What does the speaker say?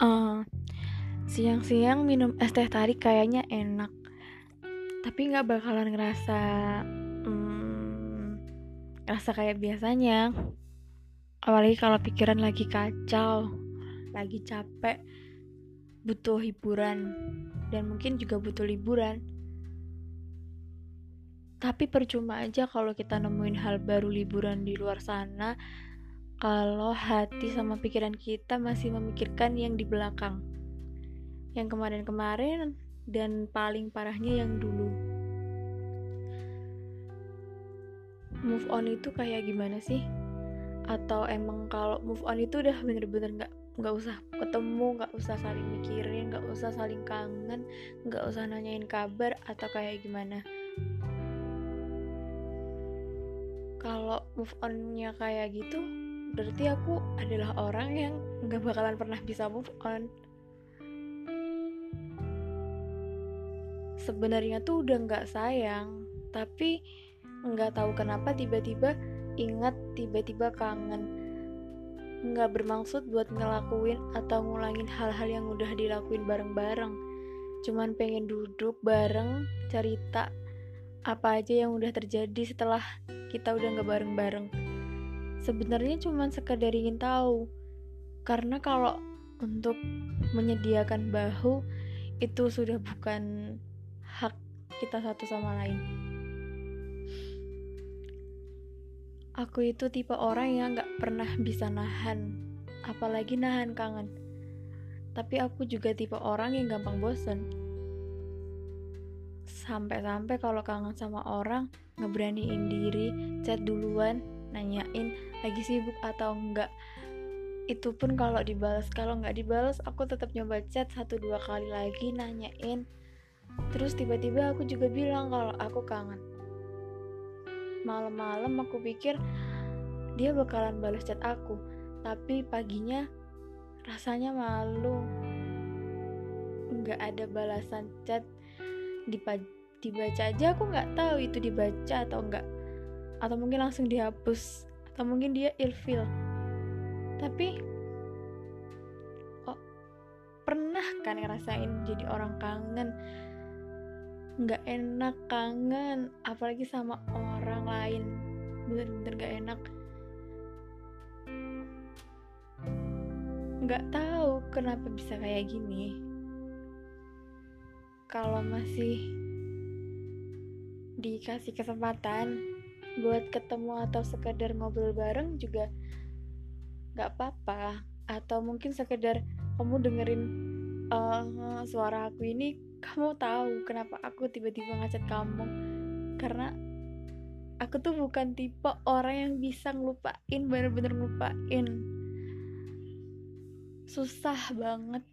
Uh, siang-siang minum es teh tarik kayaknya enak, tapi nggak bakalan ngerasa hmm, ngerasa kayak biasanya. Apalagi kalau pikiran lagi kacau, lagi capek, butuh hiburan, dan mungkin juga butuh liburan. Tapi percuma aja kalau kita nemuin hal baru liburan di luar sana kalau hati sama pikiran kita masih memikirkan yang di belakang, yang kemarin-kemarin, dan paling parahnya yang dulu. Move on itu kayak gimana sih? Atau emang kalau move on itu udah bener-bener nggak nggak usah ketemu, nggak usah saling mikirin, nggak usah saling kangen, nggak usah nanyain kabar atau kayak gimana? Kalau move onnya kayak gitu, berarti aku adalah orang yang nggak bakalan pernah bisa move on. Sebenarnya tuh udah nggak sayang tapi nggak tahu kenapa tiba-tiba ingat tiba-tiba kangen. Nggak bermaksud buat ngelakuin atau ngulangin hal-hal yang udah dilakuin bareng-bareng. Cuman pengen duduk bareng cerita apa aja yang udah terjadi setelah kita udah nggak bareng-bareng sebenarnya cuma sekedar ingin tahu. Karena kalau untuk menyediakan bahu itu sudah bukan hak kita satu sama lain. Aku itu tipe orang yang gak pernah bisa nahan apalagi nahan kangen. Tapi aku juga tipe orang yang gampang bosen. Sampai-sampai kalau kangen sama orang ngeberaniin diri chat duluan nanyain lagi sibuk atau enggak. Itu pun kalau dibalas kalau nggak dibalas aku tetap nyoba chat satu dua kali lagi nanyain. Terus tiba-tiba aku juga bilang kalau aku kangen. Malam-malam aku pikir dia bakalan balas chat aku tapi paginya rasanya malu. Nggak ada balasan chat. Dibaca aja aku nggak tahu itu dibaca atau enggak atau mungkin langsung dihapus. Atau mungkin dia ilfil. Tapi oh pernah kan ngerasain jadi orang kangen? Nggak enak kangen apalagi sama orang lain. Bener-bener gak enak. Nggak tahu kenapa bisa kayak gini. Kalau masih dikasih kesempatan buat ketemu atau sekedar ngobrol bareng juga nggak apa-apa. Atau mungkin sekedar kamu dengerin uh, suara aku ini kamu tahu kenapa aku tiba-tiba ngacet kamu karena aku tuh bukan tipe orang yang bisa ngelupain bener-bener ngelupain. Susah banget